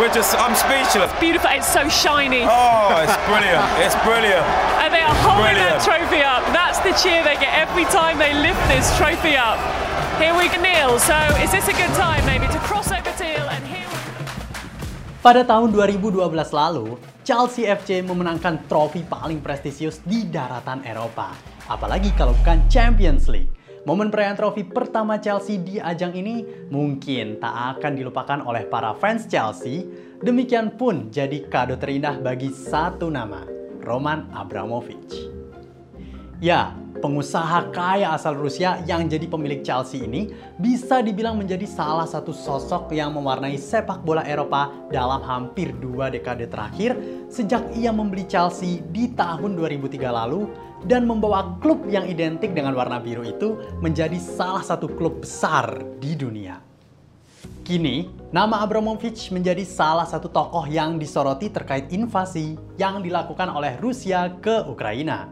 we're just, I'm speechless. Beautiful. It's so shiny. Oh, it's brilliant. It's brilliant. And they are holding Brilliant. that trophy up. That's the cheer they get every time they lift this trophy up. Here we go, Neil. So is this a good time maybe to cross over Teal and here we Pada tahun 2012 lalu, Chelsea FC memenangkan trofi paling prestisius di daratan Eropa. Apalagi kalau bukan Champions League. Momen perayaan trofi pertama Chelsea di ajang ini mungkin tak akan dilupakan oleh para fans Chelsea. Demikian pun jadi kado terindah bagi satu nama, Roman Abramovich. Ya, pengusaha kaya asal Rusia yang jadi pemilik Chelsea ini bisa dibilang menjadi salah satu sosok yang mewarnai sepak bola Eropa dalam hampir dua dekade terakhir sejak ia membeli Chelsea di tahun 2003 lalu dan membawa klub yang identik dengan warna biru itu menjadi salah satu klub besar di dunia. Kini, nama Abramovich menjadi salah satu tokoh yang disoroti terkait invasi yang dilakukan oleh Rusia ke Ukraina.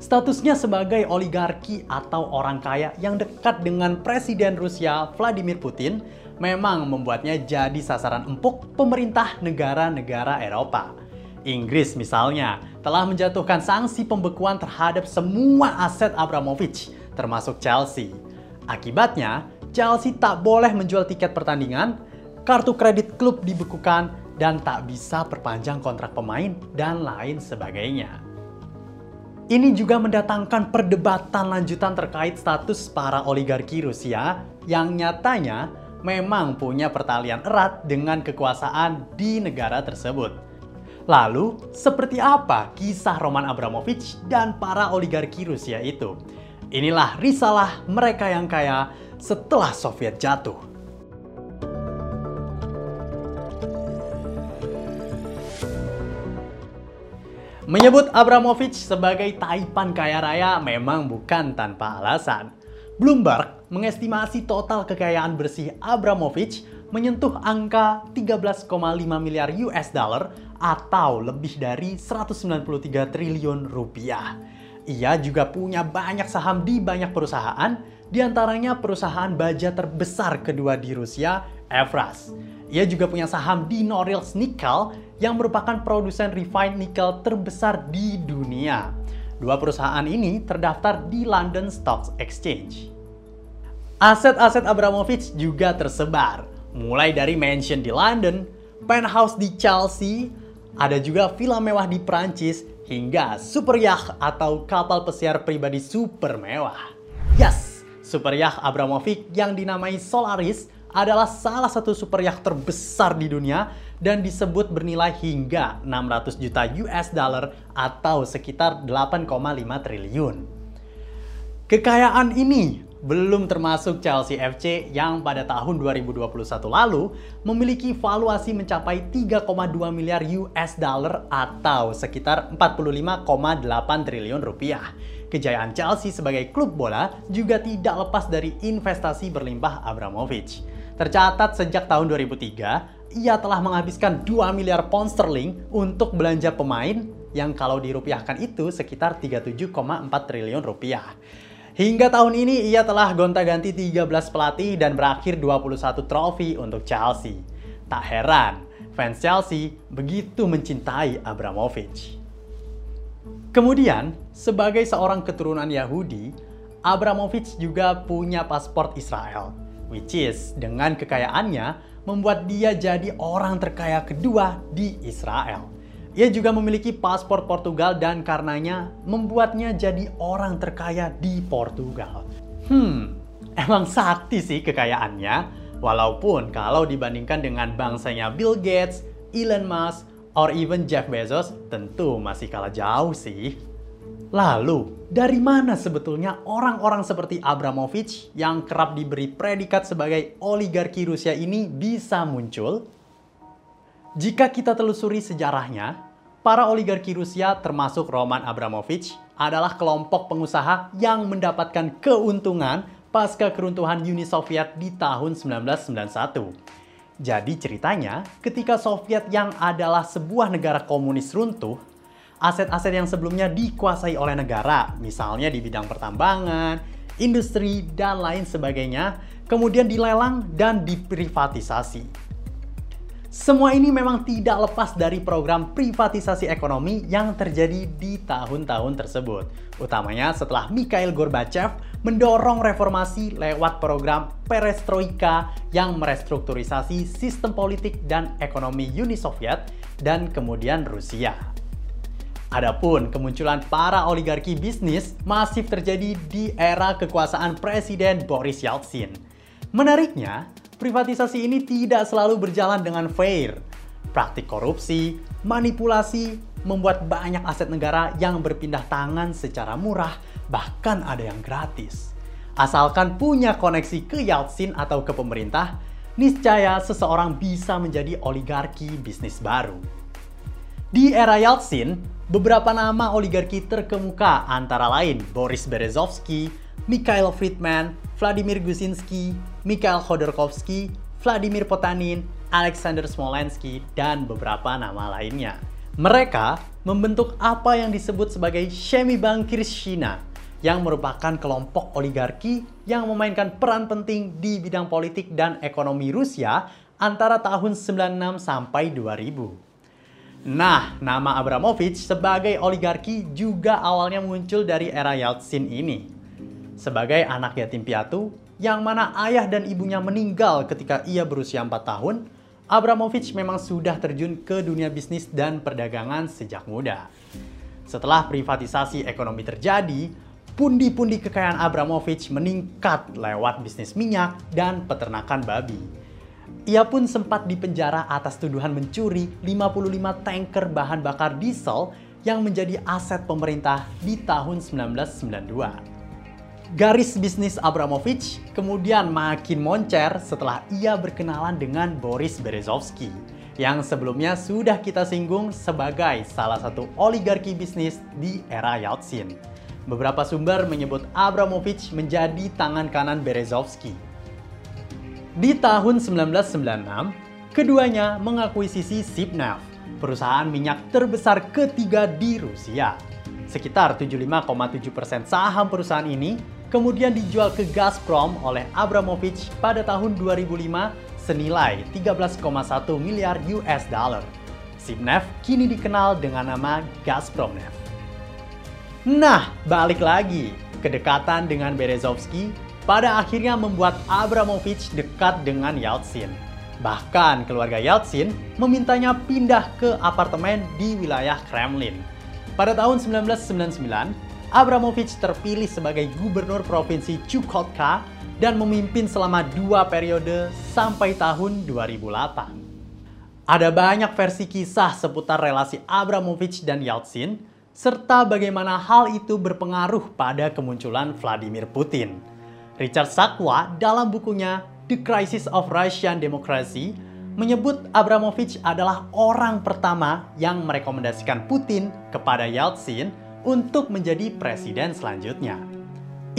Statusnya sebagai oligarki atau orang kaya yang dekat dengan Presiden Rusia Vladimir Putin memang membuatnya jadi sasaran empuk pemerintah negara-negara Eropa. Inggris misalnya telah menjatuhkan sanksi pembekuan terhadap semua aset Abramovich, termasuk Chelsea. Akibatnya, Chelsea tak boleh menjual tiket pertandingan, kartu kredit klub dibekukan, dan tak bisa perpanjang kontrak pemain dan lain sebagainya. Ini juga mendatangkan perdebatan lanjutan terkait status para oligarki Rusia yang nyatanya memang punya pertalian erat dengan kekuasaan di negara tersebut. Lalu, seperti apa kisah Roman Abramovich dan para oligarki Rusia itu? Inilah risalah mereka yang kaya setelah Soviet jatuh. Menyebut Abramovich sebagai taipan kaya raya memang bukan tanpa alasan. Bloomberg mengestimasi total kekayaan bersih Abramovich menyentuh angka 13,5 miliar US dollar atau lebih dari 193 triliun rupiah. Ia juga punya banyak saham di banyak perusahaan, di antaranya perusahaan baja terbesar kedua di Rusia, Evraz. Ia juga punya saham di Norilsk Nickel yang merupakan produsen refined nickel terbesar di dunia. Dua perusahaan ini terdaftar di London Stock Exchange. Aset-aset Abramovich juga tersebar, mulai dari mansion di London, penthouse di Chelsea, ada juga villa mewah di Prancis, hingga super yacht atau kapal pesiar pribadi super mewah. Yes, super yacht Abramovich yang dinamai Solaris adalah salah satu super yacht terbesar di dunia dan disebut bernilai hingga 600 juta US dollar atau sekitar 8,5 triliun. Kekayaan ini belum termasuk Chelsea FC yang pada tahun 2021 lalu memiliki valuasi mencapai 3,2 miliar US dollar atau sekitar 45,8 triliun rupiah. Kejayaan Chelsea sebagai klub bola juga tidak lepas dari investasi berlimpah Abramovich. Tercatat sejak tahun 2003, ia telah menghabiskan 2 miliar pound sterling untuk belanja pemain yang kalau dirupiahkan itu sekitar 37,4 triliun rupiah. Hingga tahun ini ia telah gonta-ganti 13 pelatih dan berakhir 21 trofi untuk Chelsea. Tak heran, fans Chelsea begitu mencintai Abramovich. Kemudian, sebagai seorang keturunan Yahudi, Abramovich juga punya paspor Israel, which is dengan kekayaannya membuat dia jadi orang terkaya kedua di Israel. Ia juga memiliki paspor Portugal dan karenanya membuatnya jadi orang terkaya di Portugal. Hmm, emang sakti sih kekayaannya. Walaupun kalau dibandingkan dengan bangsanya Bill Gates, Elon Musk, or even Jeff Bezos, tentu masih kalah jauh sih. Lalu, dari mana sebetulnya orang-orang seperti Abramovich yang kerap diberi predikat sebagai oligarki Rusia ini bisa muncul? Jika kita telusuri sejarahnya, para oligarki Rusia termasuk Roman Abramovich adalah kelompok pengusaha yang mendapatkan keuntungan pasca keruntuhan Uni Soviet di tahun 1991. Jadi ceritanya, ketika Soviet yang adalah sebuah negara komunis runtuh, aset-aset yang sebelumnya dikuasai oleh negara, misalnya di bidang pertambangan, industri, dan lain sebagainya, kemudian dilelang dan diprivatisasi. Semua ini memang tidak lepas dari program privatisasi ekonomi yang terjadi di tahun-tahun tersebut. Utamanya setelah Mikhail Gorbachev mendorong reformasi lewat program perestroika yang merestrukturisasi sistem politik dan ekonomi Uni Soviet dan kemudian Rusia. Adapun kemunculan para oligarki bisnis masif terjadi di era kekuasaan Presiden Boris Yeltsin. Menariknya, privatisasi ini tidak selalu berjalan dengan fair. Praktik korupsi, manipulasi, membuat banyak aset negara yang berpindah tangan secara murah, bahkan ada yang gratis. Asalkan punya koneksi ke Yeltsin atau ke pemerintah, niscaya seseorang bisa menjadi oligarki bisnis baru. Di era Yeltsin, beberapa nama oligarki terkemuka antara lain Boris Berezovsky, Mikhail Friedman, Vladimir Gusinski, Mikhail Khodorkovsky, Vladimir Potanin, Alexander Smolensky, dan beberapa nama lainnya. Mereka membentuk apa yang disebut sebagai Shemibangkirshina, yang merupakan kelompok oligarki yang memainkan peran penting di bidang politik dan ekonomi Rusia antara tahun 96 sampai 2000. Nah, nama Abramovich sebagai oligarki juga awalnya muncul dari era Yeltsin ini sebagai anak yatim piatu yang mana ayah dan ibunya meninggal ketika ia berusia 4 tahun, Abramovich memang sudah terjun ke dunia bisnis dan perdagangan sejak muda. Setelah privatisasi ekonomi terjadi, pundi-pundi kekayaan Abramovich meningkat lewat bisnis minyak dan peternakan babi. Ia pun sempat dipenjara atas tuduhan mencuri 55 tanker bahan bakar diesel yang menjadi aset pemerintah di tahun 1992. Garis bisnis Abramovich kemudian makin moncer setelah ia berkenalan dengan Boris Berezovsky yang sebelumnya sudah kita singgung sebagai salah satu oligarki bisnis di era Yeltsin. Beberapa sumber menyebut Abramovich menjadi tangan kanan Berezovsky. Di tahun 1996, keduanya mengakuisisi Sipnev, perusahaan minyak terbesar ketiga di Rusia. Sekitar 75,7% saham perusahaan ini kemudian dijual ke Gazprom oleh Abramovich pada tahun 2005 senilai 13,1 miliar US dollar. Sipnev kini dikenal dengan nama Gazpromnev. Nah, balik lagi, kedekatan dengan Berezovsky pada akhirnya membuat Abramovich dekat dengan Yeltsin. Bahkan keluarga Yeltsin memintanya pindah ke apartemen di wilayah Kremlin. Pada tahun 1999, Abramovich terpilih sebagai gubernur provinsi Chukotka dan memimpin selama dua periode sampai tahun 2008. Ada banyak versi kisah seputar relasi Abramovich dan Yeltsin, serta bagaimana hal itu berpengaruh pada kemunculan Vladimir Putin. Richard Sakwa dalam bukunya The Crisis of Russian Democracy menyebut Abramovich adalah orang pertama yang merekomendasikan Putin kepada Yeltsin untuk menjadi presiden selanjutnya.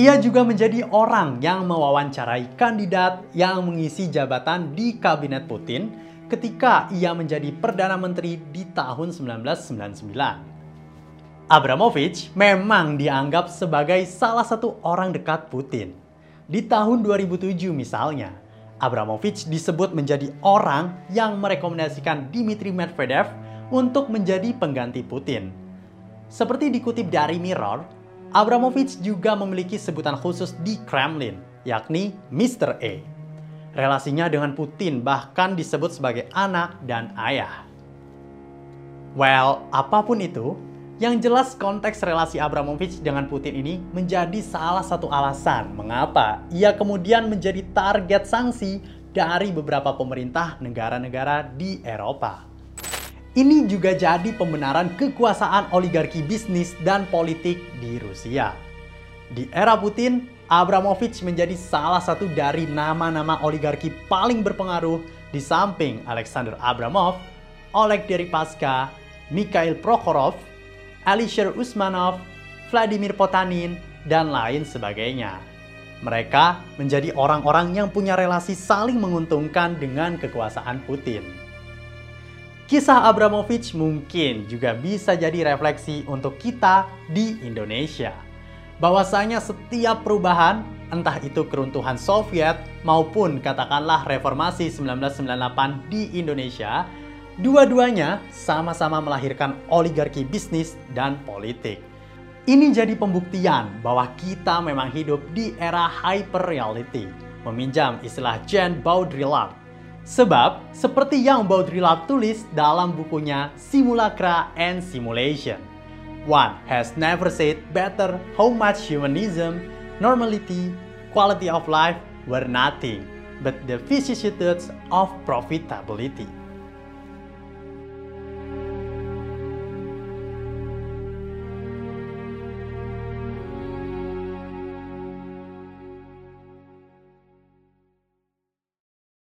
Ia juga menjadi orang yang mewawancarai kandidat yang mengisi jabatan di kabinet Putin ketika ia menjadi Perdana Menteri di tahun 1999. Abramovich memang dianggap sebagai salah satu orang dekat Putin. Di tahun 2007 misalnya, Abramovich disebut menjadi orang yang merekomendasikan Dmitry Medvedev untuk menjadi pengganti Putin seperti dikutip dari Mirror, Abramovich juga memiliki sebutan khusus di Kremlin, yakni Mr. A. Relasinya dengan Putin bahkan disebut sebagai anak dan ayah. Well, apa pun itu, yang jelas konteks relasi Abramovich dengan Putin ini menjadi salah satu alasan mengapa ia kemudian menjadi target sanksi dari beberapa pemerintah negara-negara di Eropa. Ini juga jadi pembenaran kekuasaan oligarki bisnis dan politik di Rusia. Di era Putin, Abramovich menjadi salah satu dari nama-nama oligarki paling berpengaruh di samping Alexander Abramov, Oleg Deripaska, Mikhail Prokhorov, Alisher Usmanov, Vladimir Potanin, dan lain sebagainya. Mereka menjadi orang-orang yang punya relasi saling menguntungkan dengan kekuasaan Putin. Kisah Abramovich mungkin juga bisa jadi refleksi untuk kita di Indonesia. Bahwasanya setiap perubahan entah itu keruntuhan Soviet maupun katakanlah reformasi 1998 di Indonesia, dua-duanya sama-sama melahirkan oligarki bisnis dan politik. Ini jadi pembuktian bahwa kita memang hidup di era hyper reality, meminjam istilah Jean Baudrillard. Sebab, seperti yang Baudrillard tulis dalam bukunya Simulacra and Simulation, one has never said better how much humanism normality, quality of life were nothing but the vicissitudes of profitability.